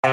De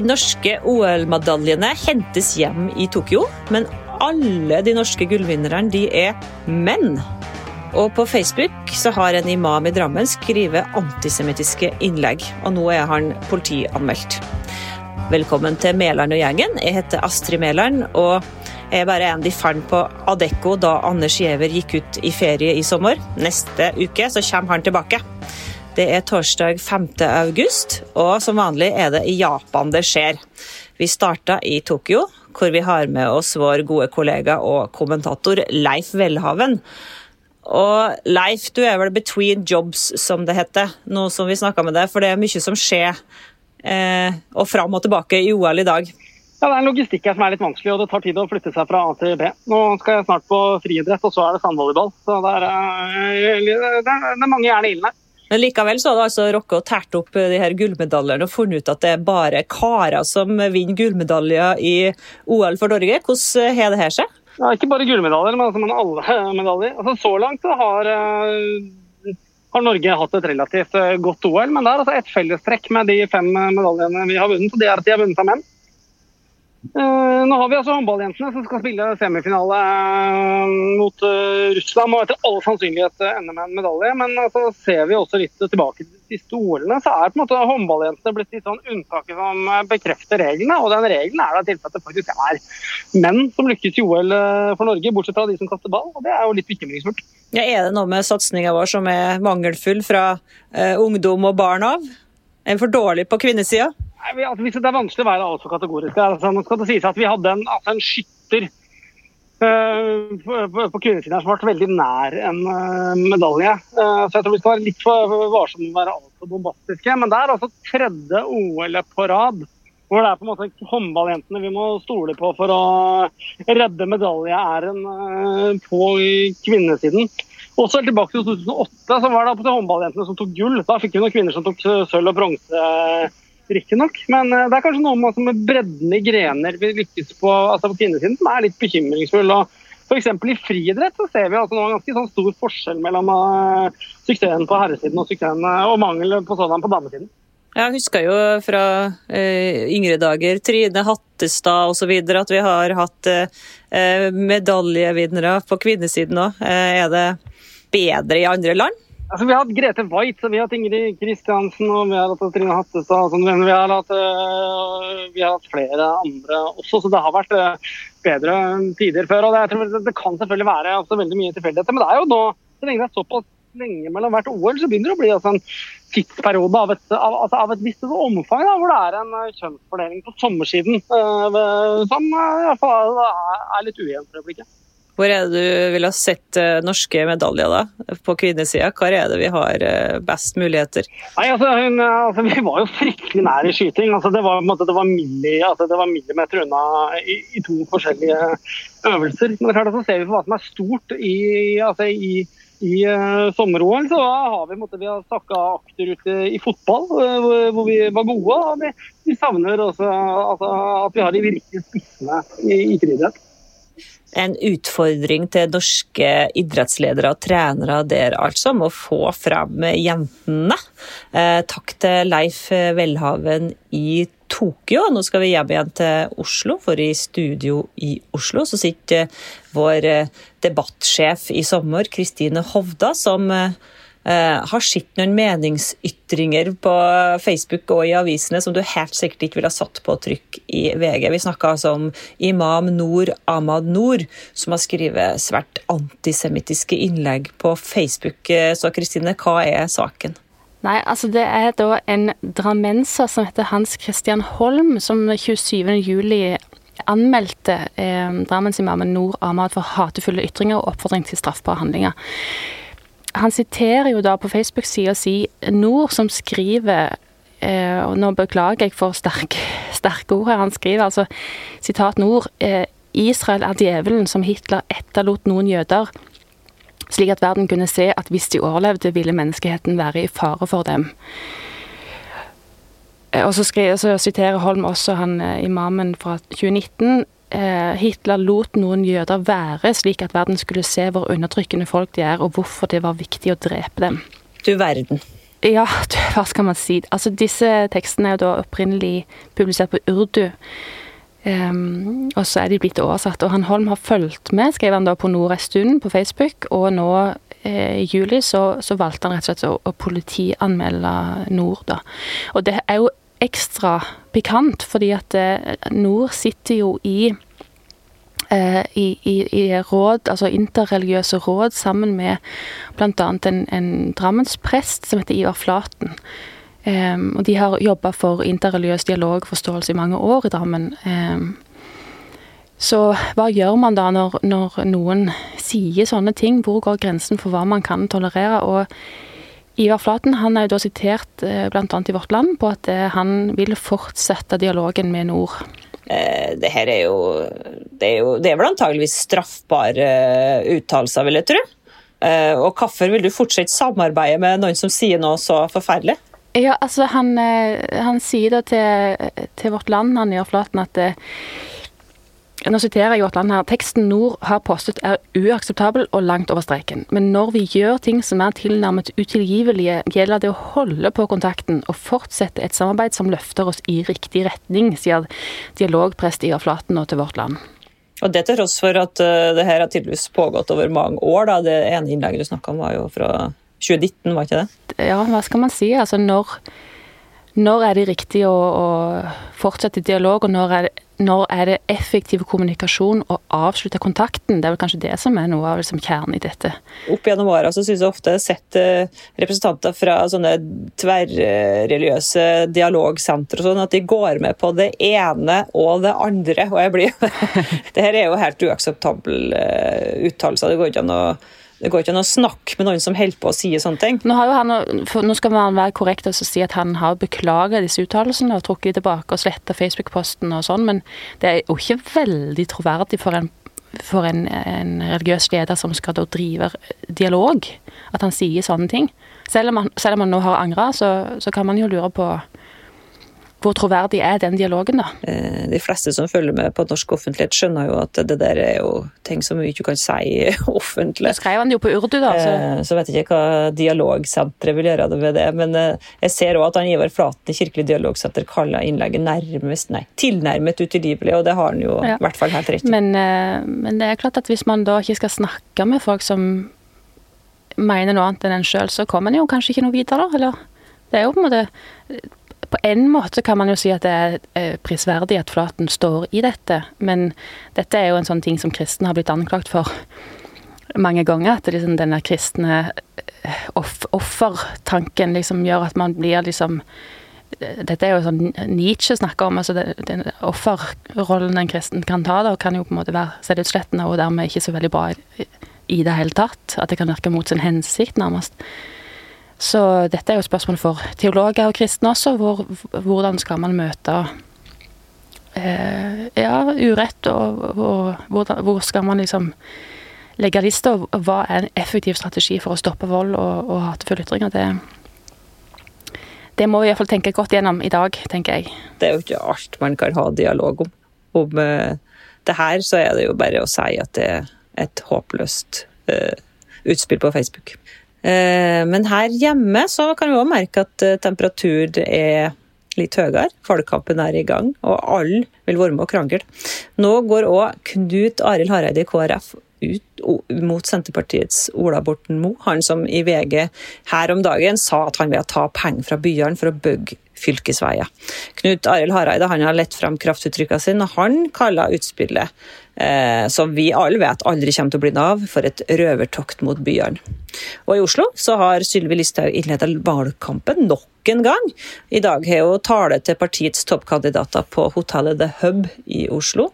norske OL-medaljene hentes hjem i Tokyo, men alle de norske gullvinnerne er menn. Og på Facebook så har en imam i Drammen skrevet antisemittiske innlegg, og nå er han politianmeldt. Velkommen til Mæland og gjengen. Jeg heter Astrid Mæland, er bare en de fant på Adecco da Anders Giæver gikk ut i ferie i sommer. Neste uke så kommer han tilbake. Det er torsdag 5. august, og som vanlig er det i Japan det skjer. Vi starta i Tokyo, hvor vi har med oss vår gode kollega og kommentator Leif Welhaven. Og Leif, du er vel between jobs, som det heter, nå som vi snakka med deg, for det er mye som skjer eh, og fram og tilbake i OL i dag. Ja, Det er en logistikk her som er litt vanskelig, og det tar tid å flytte seg fra A til B. Nå skal jeg snart på friidrett, og så er det sandvolleyball. Så det er, eh, det er, mange jern i ilden her. Men likevel så har du altså rukket å tært opp de her gullmedaljene og funnet ut at det er bare karer som vinner gullmedaljer i OL for Norge. Hvordan har det her seg? Ja, ikke bare gullmedaljer, men altså alle medaljer. Altså, så langt så har uh, har Norge hatt et relativt eh, godt OL, men det er altså et fellestrekk med de fem medaljene vi har vunnet. og Det er at de har vunnet av menn. Uh, nå har vi altså håndballjentene som skal spille semifinale uh, mot uh, Russland og etter all sannsynlighet ende med en medalje. Men altså, ser vi også litt tilbake til de siste OL-ene, så er på en måte håndballjentene blitt litt sånn unntaket som bekrefter reglene. Og den regelen er da tilfellet at det faktisk er menn som lykkes i OL for Norge, bortsett fra de som kaster ball. Og det er jo litt bekymringsfullt. Ja, er det noe med satsinga vår som er mangelfull fra ungdom og barn av? Er vi for dårlig på kvinnesida? Altså, det er vanskelig å være altfor kategorisk. Altså, nå skal det sies at Vi hadde en, altså en skytter uh, på, på kvinnesiden som ble veldig nær en uh, medalje. Uh, så jeg tror vi skal være litt for varsomme med å være altfor bombastiske. Men det er altså tredje OL på rad hvor det er på en måte håndballjentene vi må stole på for å redde medaljeæren på kvinnesiden. Også helt tilbake til 2008 så var det håndballjentene som tok gull. Da fikk vi noen kvinner som tok sølv og bronse riktignok. Men eh, det er kanskje noe med, altså, med bredden i grener vi lykkes på, altså på kvinnesiden som er litt bekymringsfull. og F.eks. i friidrett så ser vi altså nå ganske sånn stor forskjell mellom uh, suksessen på herresiden og, suksessen, uh, og mangel på sådan på damesiden. Jeg husker jo fra uh, yngre dager Trine Hattestad osv. at vi har hatt medaljevinnere på kvinnesiden òg. er det bedre i andre land? Altså, vi har hatt Grete Waitz, vi har hatt Ingrid Kristiansen og vi har hatt Trine Hattestad. Sånn, vi, har hatt, uh, vi har hatt flere andre også, så det har vært uh, bedre tider før. og det, tror, det, kan selvfølgelig være altså, veldig mye tilfeldigheter, men det er jo nå, så lenge det er såpass lenge mellom hvert OL, så begynner det å bli altså, en tidsperiode av et, av, altså, av et visst omfang, da, hvor det er en uh, kjønnsfordeling på sommersiden som i hvert fall er litt ujevn for øyeblikket. Hvor er det du ville ha sett uh, norske medaljer da, på kvinnesida? Hvor er det vi har uh, best muligheter? Nei, altså, hun, altså, Vi var jo fryktelig nær i skyting. Altså, det, var, måte, det, var milli, altså, det, var millimeter unna i, i, to forskjellige øvelser. Men det klart, så ser vi på hva som er stort i, altså, i, i uh, sommer-OL. Så har vi, måte, vi har sakka akterut i fotball, hvor, hvor, vi var gode. og Vi, vi savner også altså, at vi har de virkelige spissene i, i friidrett en utfordring til norske idrettsledere og trenere der, altså, med å få fram jentene. Eh, takk til Leif Welhaven i Tokyo. Nå skal vi hjem igjen til Oslo, for i studio i Oslo så sitter vår eh, debattsjef i sommer, Kristine Hovda, som Eh, har sett noen meningsytringer på Facebook og i avisene som du helt sikkert ikke ville ha satt på trykk i VG. Vi snakka altså om imam Noor Ahmad Noor, som har skrevet svært antisemittiske innlegg på Facebook. Eh, så Kristine, hva er saken? Nei, altså Det er da en drammenser som heter Hans Christian Holm, som 27.07 anmeldte eh, Drammensimamen Noor Ahmad for hatefulle ytringer og oppfordring til straffbare handlinger han siterer jo da på Facebook-sida si Nord, som skriver eh, og Nå beklager jeg for sterke, sterke ord her. Han skriver altså sitat Nord eh, Israel er djevelen som Hitler etterlot noen jøder, slik at verden kunne se at hvis de overlevde, ville menneskeheten være i fare for dem. Eh, og så, skriver, så siterer Holm også han eh, imamen fra 2019 eh, Hitler lot noen jøder være, slik at verden skulle se hvor undertrykkende folk de er, og hvorfor det var viktig å drepe dem. Du verden. Ja, hva skal man si. Altså, disse tekstene er jo da opprinnelig publisert på urdu. Um, og så er de blitt oversatt. Og han Holm har fulgt med, skrev han da på Nord en stund på Facebook. Og nå eh, i juli så, så, valgte han rett og slett å, å politianmelde Nord, da. Og det er jo ekstra pikant, fordi at eh, Nord sitter jo i eh, i, i, i, råd, altså interreligiøse råd, sammen med bl.a. en, en drammensprest som heter Ivar Flaten. Um, og de har jobba for interreligiøs dialog og forståelse i mange år i Drammen. Um, så hva gjør man da når, når, noen sier sånne ting? Hvor går grensen for hva man kan tolerere? Og Ivar Flaten han er jo da sitert uh, bl.a. i Vårt Land på at uh, han vil fortsette dialogen med Nord. Uh, det her er jo Det er, jo, det er vel antageligvis straffbare uttalelser, vil jeg tro. Og hvorfor vil du fortsette samarbeidet med noen som sier noe så forferdelig? Ja, altså han, eh, han sier da til, til, Vårt Land, han gjør Flaten, at eh, nå siterer jeg Vårt Land her. Teksten Nord har postet er uakseptabel og langt over streken. Men når vi gjør ting som er tilnærmet utilgivelige, gjelder det å holde på kontakten og fortsette et samarbeid som løfter oss i riktig retning, sier dialogprest Ivar Flaten nå til Vårt Land. Og Det til tross for at uh, det her har tydeligvis pågått over mange år. da. Det ene innlegget du snakka om, var jo fra 2019, var ikke det? Ja, hva skal man si? Altså når, når er det riktig å, å fortsette dialog, og når er, når er, det effektiv kommunikasjon å avslutte kontakten? Det er vel kanskje det som er noe av liksom, kjernen i dette. Opp gjennom åra syns jeg ofte jeg har sett eh, representanter fra sånne tverrreligiøse dialogsentre sånn, at de går med på det ene og det andre. Og jeg blir Det her er jo helt uakseptable uh, uttalelser. Det går ikke an å det går ikke an å snakke med noen som holder på å si sånne ting. Nå, han, nå skal man være korrekt og si at han har beklaget disse uttalelsene og trukket de tilbake og sletta Facebook-posten og sånn, men det er jo ikke veldig troverdig for en, for en, en religiøs leder som skal da drive dialog, at han sier sånne ting. Selv om han, selv om han nå har angra, så, så kan man jo lure på hvor troverdig er den dialogen, da? Eh, de fleste som følger med på norsk offentlighet, skjønner jo at det der er jo ting som vi ikke kan si offentlig. Du skrev han jo på urdu, da. Så, eh, så vet jeg ikke hva dialogsenteret vil gjøre med det. Men eh, jeg ser òg at han Ivar Flaten i Kirkelig dialogsenter kaller innlegget nærmest, nei, tilnærmet utilgivelig, og det har han jo i hvert fall helt rett i. Men, men det er klart at hvis man da ikke skal snakke med folk som mener noe annet enn en sjøl, så kommer en jo kanskje ikke noe videre, eller? Det er jo på en måte på en måte kan man jo si at det er eh, prisverdig at Flaten står i dette, men dette er jo en sånn ting som kristne har blitt anklagt for mange ganger. At liksom denne kristne eh, off offertanken liksom gjør at man blir liksom dette er jo sånn Nietzsche snakker om. altså den Offerrollen en kristen kan ta, da, kan jo på en måte være selvutslettende og dermed ikke så veldig bra i, det hele tatt. At det kan virke mot sin hensikt, nærmest. Så dette er jo et spørsmål for teologer og kristne også. Hvor, hvordan skal man møte eh, ja, urett, og, og hvor, hvor, skal man liksom legge lista? Og hva er en effektiv strategi for å stoppe vold og, og hatefulle ytringer? Det, det må vi iallfall tenke godt gjennom i dag, tenker jeg. Det er jo ikke alt man kan ha dialog om. Om eh, det her så er det jo bare å si at det er et håpløst eh, utspill på Facebook. Eh, men her hjemme så kan vi òg merke at temperatur temperaturen er litt høyere. Valgkampen er i gang, og alle vil være med og krangle. Nå går òg Knut Arild Hareide i KrF ut mot Senterpartiets Ola Borten Moe. Han som i VG her om dagen sa at han vil ta penger fra byene for å bygge fylkesveier. Knut Arild Hareide han har lett fram kraftuttrykkene sine, og han kaller utspillet eh, som vi alle vet aldri kommer til å bli Nav, for et røvertokt mot byene. Og I Oslo så har Sylvi Listhaug innledet valgkampen nok en gang. I dag har hun tale til partiets toppkandidater på hotellet The Hub i Oslo.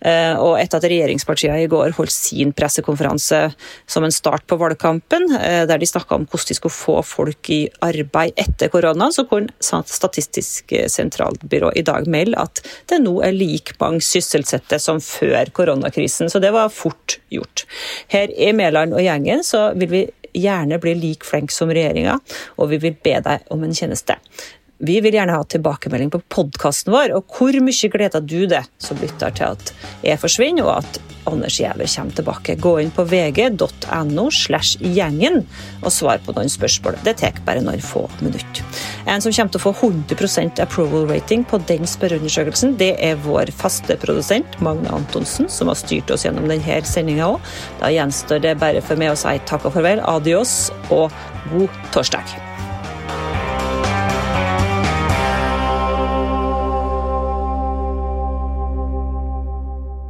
Eh, og etter at regjeringspartiene i går holdt sin pressekonferanse som en start på valgkampen, eh, der de snakka om hvordan de skulle få folk i arbeid etter korona, så kunne Statistisk sentralbyrå i dag melde at det nå er like mange sysselsatte som før koronakrisen. Så det var fort gjort. Her i Mæland og gjengen så vil vi gjerne bli like flinke som regjeringa, og vi vil be deg om en tjeneste. Vi vil gjerne ha tilbakemelding på podkasten vår, og hvor mye gleder du deg som lytter til at jeg forsvinner, og at Anders Giæver kommer tilbake. Gå inn på vg.no slash gjengen og svar på noen spørsmål. Det tar bare noen få minutter. En som kommer til å få 100% approval rating på den spørreundersøkelsen, det er vår faste produsent Magne Antonsen, som har styrt oss gjennom denne sendinga òg. Da gjenstår det bare for meg å si takk og farvel, adios og god torsdag.